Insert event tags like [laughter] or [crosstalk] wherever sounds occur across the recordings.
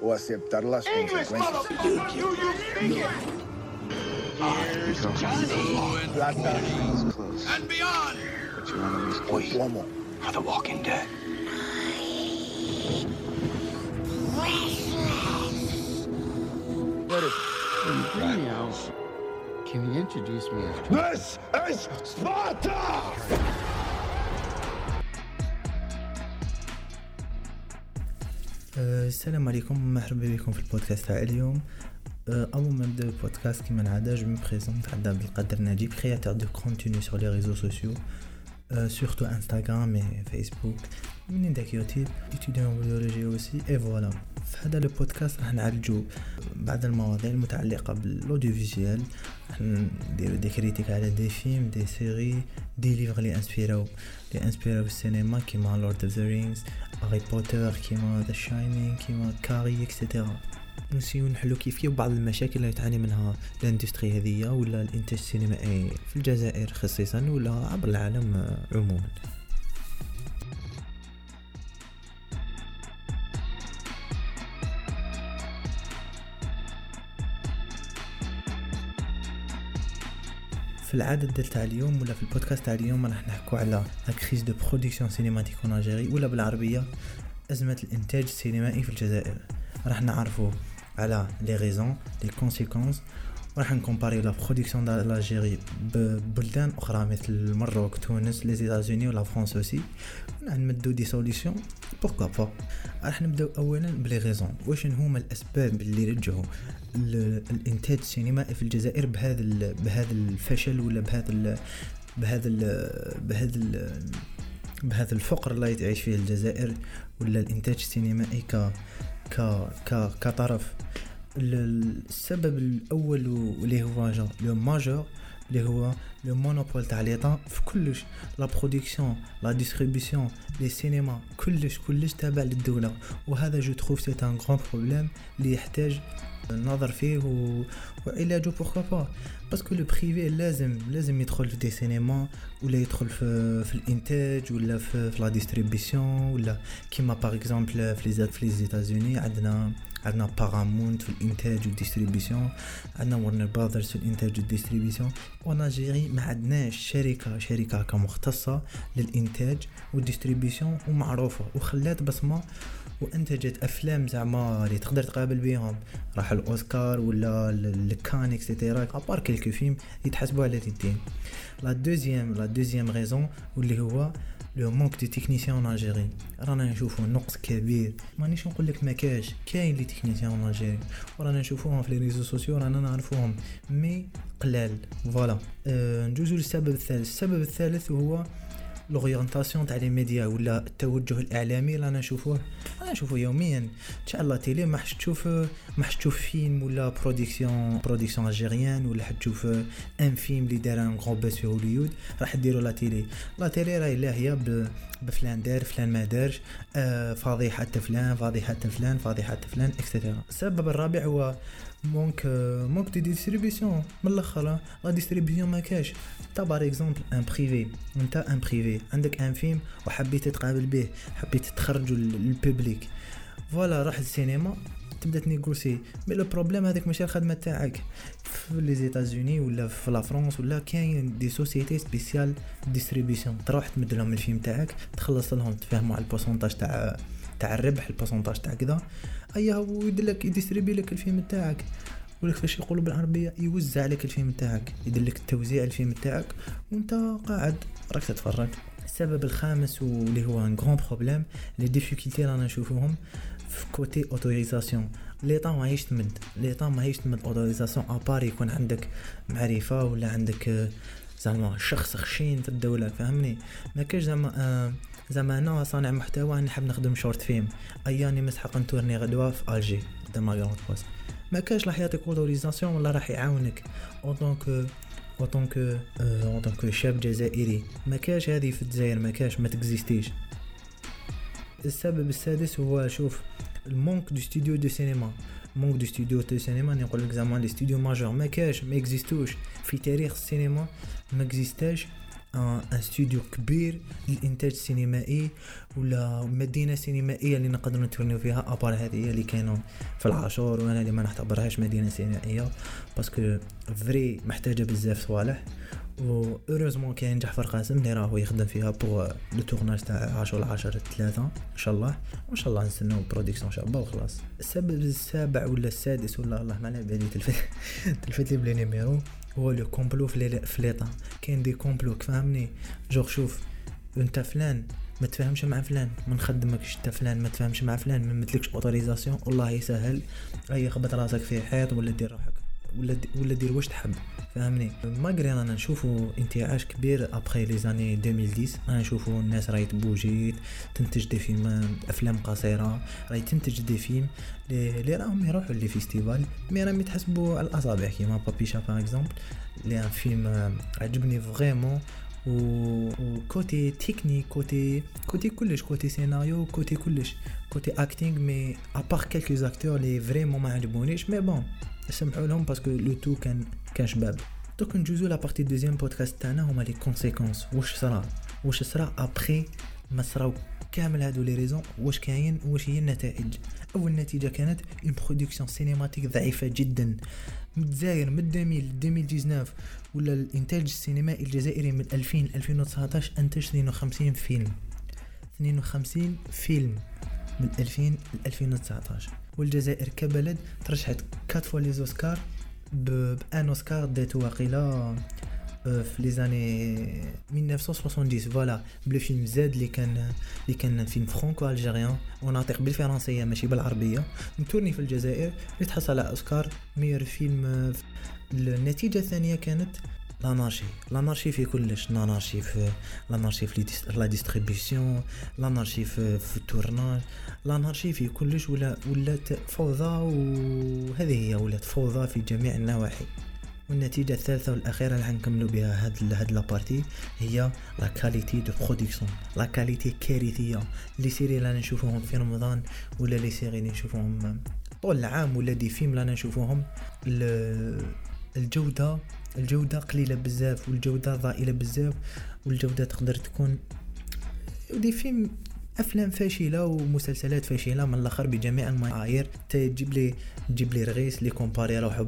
o aceptar las consecuencias. Plata and beyond. o plomo. Are the Walking Dead? Now, can you introduce me as This is Sparta! أه، السلام عليكم مرحبا بكم في البودكاست تاع اليوم. أه، اول ما نبدا البودكاست كيما العادة je me présente عبد القادر ناجي créateur de contenu sur les réseaux sociaux surtout Instagram et Facebook من داك يوتيوب étudiant biologie aussi et voilà في هذا البودكاست راح نعالجو بعض المواضيع المتعلقه بال audiovisuel راح نديرو des critiques على des films des séries des livres les inspirés les inspirés السينما كيما Lord of the Rings Harry Potter كيما The Shining كيما Carrie et cetera نسيو نحلو كيف كيف بعض المشاكل اللي تعاني منها ال industrie هذية ولا الانتاج السينمائي في الجزائر خصيصا ولا عبر العالم عموما. في العدد ديال تاع اليوم ولا في البودكاست تاع اليوم راح نحكوا على la crise de production cinématique en ولا بالعربية أزمة الإنتاج السينمائي في الجزائر. راح نعرفوا على les raisons les conséquences وراح نكومباري la production d'Algérie ببلدان أخرى مثل المروك تونس les États-Unis ولا فرنسا aussi نمدو des solutions pourquoi pas راح نبداو اولا ب les raisons واش هما الأسباب اللي يرجعوا ال- الإنتاج السينمائي في الجزائر بهذا بهذا الفشل ولا بهذا بهذا بهذا بهذا الفقر اللي تعيش فيه الجزائر ولا الإنتاج السينمائي ك ك ك كطرف. ال- السبب الأول واللي هو genre le majeur اللي هو le monopole تاع l'État في كلش. la production la distribution les cinémas كلش كلش تابع للدولة. وهذا je trouve c'est un grand problème اللي يحتاج النظر فيه و... وعلاجه pourquoi pas parce que le privé لازم لازم يدخل في des cinémas ولا يدخل في, في الإنتاج ولا في, في la distribution ولا كيما par exemple في les في les États-Unis عندنا عندنا بارامونت في الإنتاج وال distribution عندنا ورنر براذرز في الإنتاج وال distribution en Algérie ما عندناش شركه شركة كمختصة للإنتاج وال distribution ومعروفه وخلات بصمة وانتجت أفلام زعما اللي تقدر تقابل بيهم. راح الأوسكار ولا الكان et cetera à part quelques films يتحسبوا على اليدين la deuxième la deuxième raison واللي هو le manque de techniciens Algérie رانا نشوفوا نقص كبير. مانيش نقول لك ما كاش كاين les techniciens Algérie ورانا نشوفوهم في les réseaux sociaux رانا نعرفوهم. mais قلال voilà. أه نجوزو للسبب الثالث. السبب الثالث هو l'orientation تاع les médias ولا التوجه الإعلامي اللي أنا نشوفوه أنا نشوفه يوميا. إن شاء الله télé ما حش تشوف ما حش تشوف فيلم ولا production production algérienne ولا حد تشوف un film اللي دار un grand pas في هوليود راح ديروا la télé. la télé راهي لاهيه ب- بفلان دار فلان ما دارش آه فضيحه فلان فضيحه فلان فضيحه فلان et cetera السبب الرابع هو manque manque de distribution من الآخر la distribution ما كاش انت par exemple un privé انت un privé عندك un film وحبيت تقابل به حبيت تخرجوا لل public voilà راح السينما تبدا تنيغوسي mais le problème هذاك ماشي الخدمه تاعك في les États-Unis ولا في la France ولا كاين des sociétés spéciales distribution تروح تمد لهم الفيلم تاعك تخلص لهم تفهموا على ال pourcentage تاع تاع الربح ال pourcentage تاع كذا. أيا هو يدير لك يديستريبي لك الفيلم تاعك. ولا كيفاش يقولوا بالعربية يوزع لك الفيلم تاعك. يدير لك التوزيع الفيلم تاعك. وأنت قاعد راك تتفرج. السبب الخامس واللي هو un grand problème les difficultés رانا نشوفوهم في côté autorisation l'État ماهيش تمد l'État ماهيش تمد autorisation à part يكون عندك معرفة ولا عندك آه، زعما شخص خشين في الدولة فهمني؟ ما كاش زعما آه، زعما أنا صانع محتوى نحب نخدم short film. أياني مسحق نتورني غدوة في Alger. قدام la Grande Poste ما كاش راح يعطيك autorisation ولا راح يعاونك. en tant que en tant que en tant que شاب جزائري. ما كاش هذه في الجزائر ما كاش ما تكزيستيش. السبب السادس هو شوف ال manque de studios de cinéma manque de studios de cinéma نقول لك زعما les studios majeurs ما كاش ما اكزيستوش في تاريخ السينما ما اكزيستاش un studio كبير للإنتاج السينمائي ولا مدينة سينمائية اللي نقدر نتورنيو فيها à part هذه اللي كانوا في العاشور وأنا اللي ما نعتبرهاش مدينة سينمائية parce que vrai محتاجة بزاف صوالح و heureusement كاين جعفر قاسم اللي راهو يخدم فيها pour le tournage تاع 10 10 3 إن شاء الله وإن شاء الله نستناو production شابه وخلاص. السبب السابع ولا السادس ولا الله ما على بالي تلفت [laughs] تلفت لي بلي numéro. هو le complot في l'État كاين des complots فهمني جوغ شوف انت فلان ما تفهمش مع فلان ما نخدمكش انت فلان ما تفهمش مع فلان ما متلكش autorisation والله يسهل. أي خبط راسك في حيط ولا دير روحك. ولا ولا دير واش تحب فهمني؟ malgré رانا نشوفو انتعاش كبير après les années 2010 رانا نشوفو الناس راهي تبوجي تنتج des films أفلام قصيرة راهي تنتج des films لي راهم يروحوا les festivals mais راهم يتحسبوا على الأصابع كيما بابيشا par exemple لي un film عجبني vraiment و côté technique côté côté كلش côté scénario côté كلش côté acting mais à part quelques acteurs لي vraiment ما عجبونيش. mais bon سمحوا لهم parce que le tout كان كان شباب دوك نجوزو la partie deuxième podcast تاعنا هما les conséquences واش صرا واش صرا ابخي ما صراو كامل هادو les raisons واش كاين واش هي النتائج اول نتيجه كانت une production cinématique ضعيفه جدا من الجزائر من 2000 2019 ولا الانتاج السينمائي الجزائري من 2000 2019 انتج 52 فيلم 52 فيلم من 2000 ل 2019 والجزائر كبلد ترشحت 4 fois les Oscars بان اوسكار ديتو واقيلا في les années 1970 voilà بلو فيلم زاد اللي كان اللي كان فيلم franco-algérien وناطق بالفرنسيه ماشي بالعربية. متورني في الجزائر اللي تحصل على Oscar meilleur film النتيجه الثانية كانت l'anarchie l'anarchie في كلش l'anarchie في l'anarchie في la distribution l'anarchie في, في كلش ولا ولات فوضى وهذه هي ولات فوضى في جميع النواحي والنتيجة الثالثة والأخيرة اللي حنكملوا بها هاد هاد la partie هي la qualité de production la qualité كارثية les séries اللي نشوفوهم في رمضان ولا les séries اللي نشوفوهم طول العام ولا des films اللي نشوفوهم الجودة الجودة قليلة بزاف والجودة ضئيلة بزاف والجودة تقدر تكون des films أفلام فاشلة ومسلسلات فاشلة من الآخر بجميع المعايير تجيب لي تجيب لي رغيس لي comparer روحو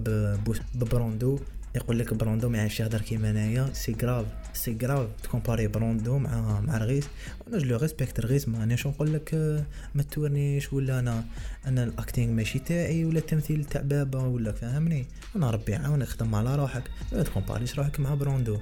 ببروندو. يقول لك بروندو ما يعرفش يهضر كيما انايا c'est grave c'est grave تكومباري بروندو مع مع رغيس وأنا je respecte رغيس ما نيش نقول لك ما تورنيش ولا أنا أنا ال acting ماشي تاعي ولا التمثيل تاع بابا ولا فاهمني أنا ربي يعاونك خدم على روحك. ما تكومباريش روحك مع بروندو.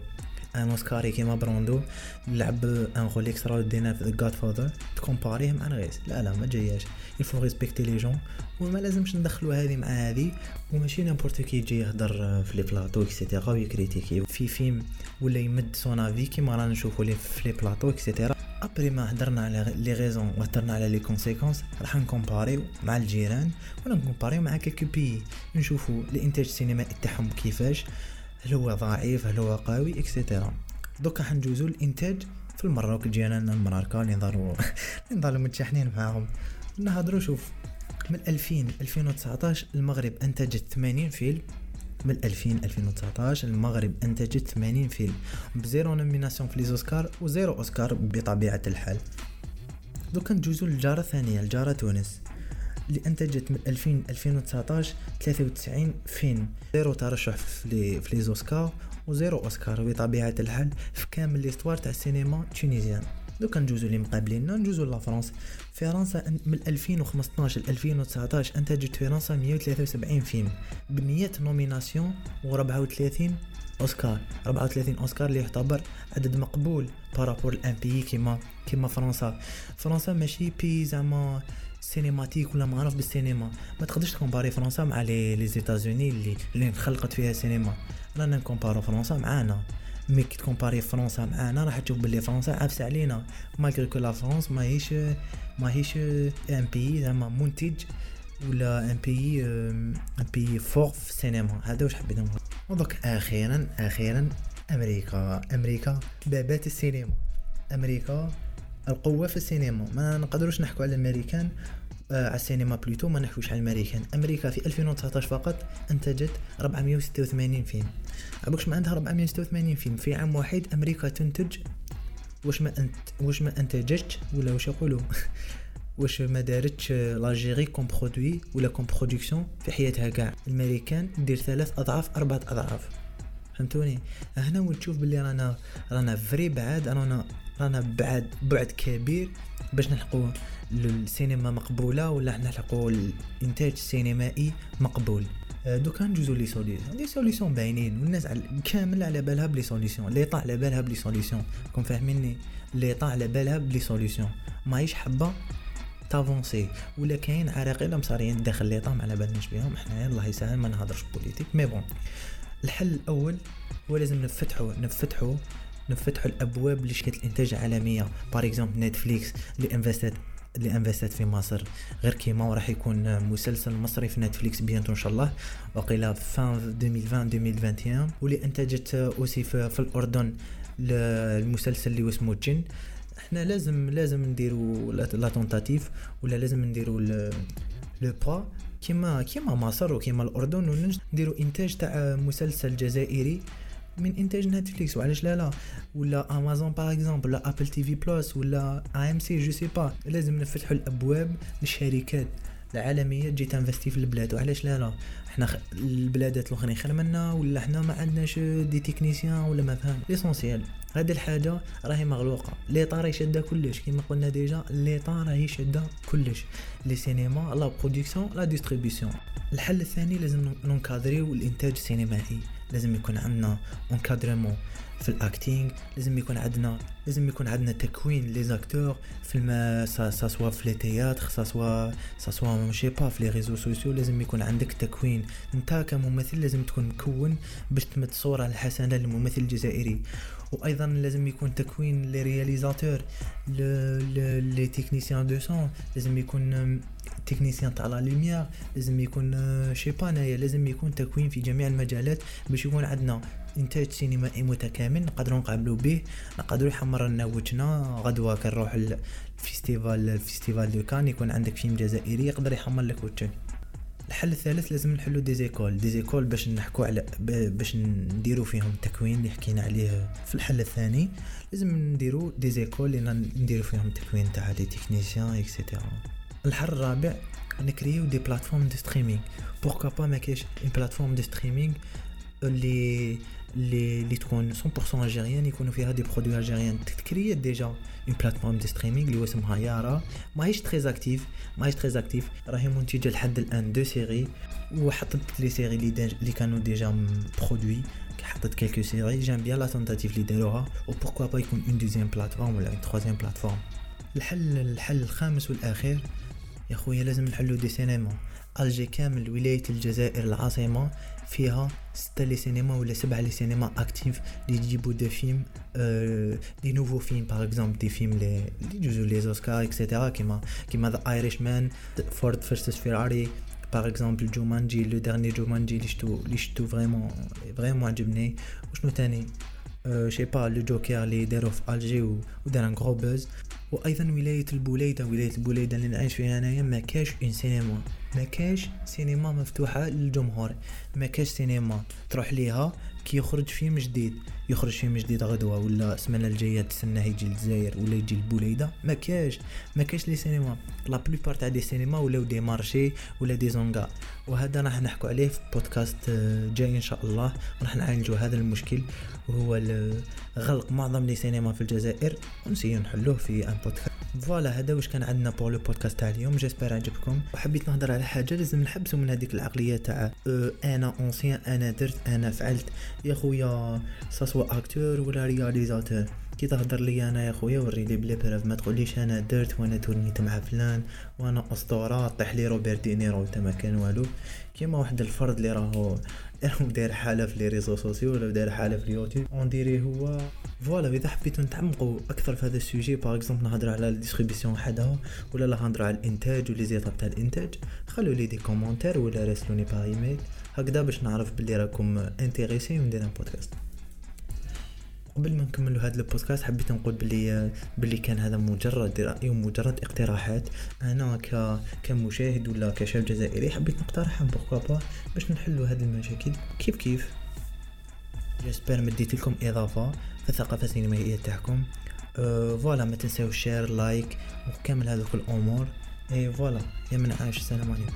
un oscarisé كيما بروندو لعب un rôle extraordinaire في Godfather تكومباريه مع رغيس لا لا ما جاياش. il faut respecter les gens وما لازمش ندخلوا هذه مع هذه. وماشي n'importe qui يجي يهضر في les plateaux et cetera ويكريتيكي. في فيلم ولا يمد son avis كيما رانا نشوفوا لي في les plateaux et cetera après ما هضرنا على les raisons وهضرنا على les conséquences راح نكومباريو مع الجيران ولا نكومباريو مع quelques pays. نشوفوا الانتاج السينمائي تاعهم كيفاش. هل هو ضعيف هل هو قوي et cetera دوكا حنجوزو الإنتاج في الماروك جينا اللي نضرو [laughs] اللي نضرو متشحنين معاهم. نهضرو شوف من 2000 2019 المغرب أنتجت 80 فيلم. من 2000 2019 المغرب أنتجت 80 فيلم. ب zéro nomination في les Oscars و zéro Oscar بطبيعة الحال. دوكا نجوزو للجارة الثانية الجارة تونس. اللي انتجت من 2000 2019 93 فيلم. zéro ترشح في les Oscars و zéro Oscar بطبيعة الحال في كامل l'histoire تاع السينما tunisienne. دوكا نجوزو اللي مقابلين نجوزو لفرنسا فرنسا. من 2015 ل 2019 انتجت فرنسا 173 فيلم ب 100 nominations و 34 أوسكار. 34 أوسكار اللي يعتبر عدد مقبول par rapport à un pays كيما كيما فرنسا. فرنسا ماشي pays زعما cinématique ولا معروف بالسينما ما تقدرش تكومباري فرنسا مع les les États-Unis اللي اللي انخلقت فيها سينما رانا نكومبارو فرنسا معانا mais كي تكومباري فرنسا معانا راح تشوف بلي فرنسا عافسه علينا. malgré que la France ماهيش ماهيش un pays زعما منتج ولا un pays un pays fort في السينما هذا واش حبيت نقول. ودوك أخيرا أخيرا أمريكا. أمريكا بابات السينما أمريكا القوة في السينما. ما نقدروش نحكوا على الأمريكان آه على السينما بلوتو ما نحكوش على الأمريكان. أمريكا في 2019 فقط أنتجت 486 فيلم. عبوكش ما عندها 486 فيلم. في عام واحد أمريكا تنتج واش ما انت واش ما أنتجتش ولا واش يقولوا؟ [laughs] واش ما دارتش لاجيري كوم برودوي ولا كوم برودكسيون في حياتها كاع. الأمريكان دير ثلاث أضعاف أربعة أضعاف. فهمتوني؟ هنا وتشوف باللي رانا رانا vraiment بعاد رانا رانا بعد بعد كبير باش نلحقوا السينما مقبولة ولا نلحقوا الانتاج السينمائي مقبول. آه، دوكا ندوزو les solutions. les solutions باينين والناس على كامل على بالها ب les solutions. l'État على بالها ب les solutions. كون فاهميني؟ l'État على بالها ب les solutions. ماهيش حابة تافونسي. ولا كاين عراقيل مصاريين داخل l'État ما على بالناش بهم حنايا الله يسهل ما نهضرش politique. mais bon الحل الأول هو لازم نفتحوا نفتحوا نفتحوا الابواب لشركات الإنتاج العالميه par exemple Netflix اللي انفستت اللي انفستت في مصر. غير كيما وراح يكون مسلسل مصري في Netflix bientôt إن شاء الله. وقيلا en 2020 2021 واللي أنتجت aussi في, الأردن المسلسل اللي اسمه الجن إحنا لازم لازم نديرو la tentative ولا لازم نديرو le pas كيما كيما مصر وكيما الأردن ونديرو إنتاج تاع مسلسل جزائري. من إنتاج Netflix وعلاش لا لا؟ ولا Amazon par exemple ولا Apple TV Plus ولا AMC je sais pas لازم نفتحوا الأبواب للشركات العالمية تجي تنفستي في البلاد. وعلاش لا لا؟ حنا خ... البلادات الأخرين خير منا ولا حنا ما عندناش des techniciens ولا ما فهم. l'essentiel هذه الحاجة راهي مغلوقة. l'État راهي شادة كلش. كيما قلنا déjà l'État راهي شادة كلش. les cinémas la production la distribution الحل الثاني لازم ننكادريو الإنتاج السينمائي. لازم يكون عندنا encadrement في ال acting لازم يكون عندنا لازم يكون عندنا تكوين les acteurs في الما ça soit في les théâtres ça soit ça soit je sais pas في les réseaux sociaux لازم يكون عندك تكوين. أنت كممثل لازم تكون مكون باش تمد صورة الحسنة للممثل الجزائري. وأيضا لازم يكون تكوين les réalisateurs les techniciens de son لازم يكون تكنيسيان تاع la lumière لازم يكون je sais pas لازم يكون تكوين في جميع المجالات باش يكون عندنا انتاج سينمائي متكامل نقدروا نقابلوا به نقدروا يحمر لنا وجهنا غدوه كنروح ال festival ال festival de Cannes يكون عندك فيلم جزائري يقدر يحمر لك وجهك الحل الثالث لازم نحلو des écoles des écoles باش نحكو على باش نديرو فيهم التكوين اللي حكينا عليه في الحل الثاني لازم نديرو des écoles اللي نديرو فيهم التكوين تاع les techniciens et cetera الحل الرابع نكريو des plateformes de streaming pourquoi pas ما كاينش une plateforme de streaming اللي اللي اللي تكون 100% algérienne يكونوا فيها des produits algériens تكريت déjà une plateforme de streaming اللي اسمها يارا ماهيش très active ماهيش très active راهي منتجة لحد الآن deux séries وحطت les séries اللي, اللي كانوا déjà produits حطت quelques séries j'aime bien la tentative اللي داروها. و pourquoi pas يكون une deuxième plateforme ولا une troisième plateforme الحل الحل الخامس والاخير يا خويا لازم نحلو des cinémas Alger كامل ولاية الجزائر العاصمة فيها ستة les cinémas ولا سبعة les cinémas actifs اللي يجيبو des films أه des nouveaux films par exemple des films لي يجوزو les Oscars et cetera كيما كيما The Irishman Ford versus Ferrari par exemple Jumanji le dernier Jumanji اللي شتو اللي شتو vraiment vraiment عجبني. وشنو تاني؟ je sais pas le Joker اللي دارو في الجي ودار un gros buzz وأيضا ولايه البوليده ولايه البوليده اللي نعيش فيها انايا ما كاش un cinéma ما كاش سينما مفتوحه للجمهور ما كاش سينما تروح ليها كي يخرج فيلم جديد. يخرج فيلم جديد غدوة ولا السمانة الجاية تسنى يجي للجزائر ولا يجي لبوليده ما كاش ما كاش les cinémas. la plupart تاع des cinémas ولاو des marchés ولا des hangars. وهذا راح نحكوا عليه في بودكاست آه، جاي إن شاء الله. راح نعالجوا هذا المشكل وهو غلق معظم les cinémas في الجزائر ونسيو نحلوه في un podcast. voilà هذا واش كان عندنا pour le podcast تاع اليوم. j'espère عجبكم وحبيت نهضر على حاجة لازم نحبسوا من هذيك العقلية تاع أه أنا ancien أنا درت أنا فعلت. يا خويا. soit acteur ولا réalisateur كي تهضر لي أنا يا خويا وري لي ب les preuves ما تقوليش أنا درت وأنا تورنيت مع فلان وأنا أسطورة طيح لي روبرت دينيرو انت ما كان والو. كيما واحد الفرد اللي راهو راهو [laughs] داير حالة في les réseaux sociaux ولا داير حالة في ال YouTube. on dirait هو voilà إذا حبيتو نتعمقوا أكثر في هذا ال sujet par exemple نهضر على ال distribution وحدها ولا نهضر على الإنتاج و les étapes تاع الإنتاج. خلوا لي des commentaires ولا راسلوني par email هكذا باش نعرف بلي راكم intéressés وندير un podcast. قبل ما نكملوا هذا البودكاست حبيت نقول بلي بلي كان هذا مجرد رأي ومجرد اقتراحات. أنا ك كمشاهد ولا كشاب جزائري حبيت نقترحها pourquoi باش نحلوا هذه المشاكل كيف كيف. j'espère مديت لكم إضافة في الثقافة السينمائية تاعكم. أه voilà ما تنساو share like وكامل هذوك الأمور. et voilà يا من عاش السلام عليكم.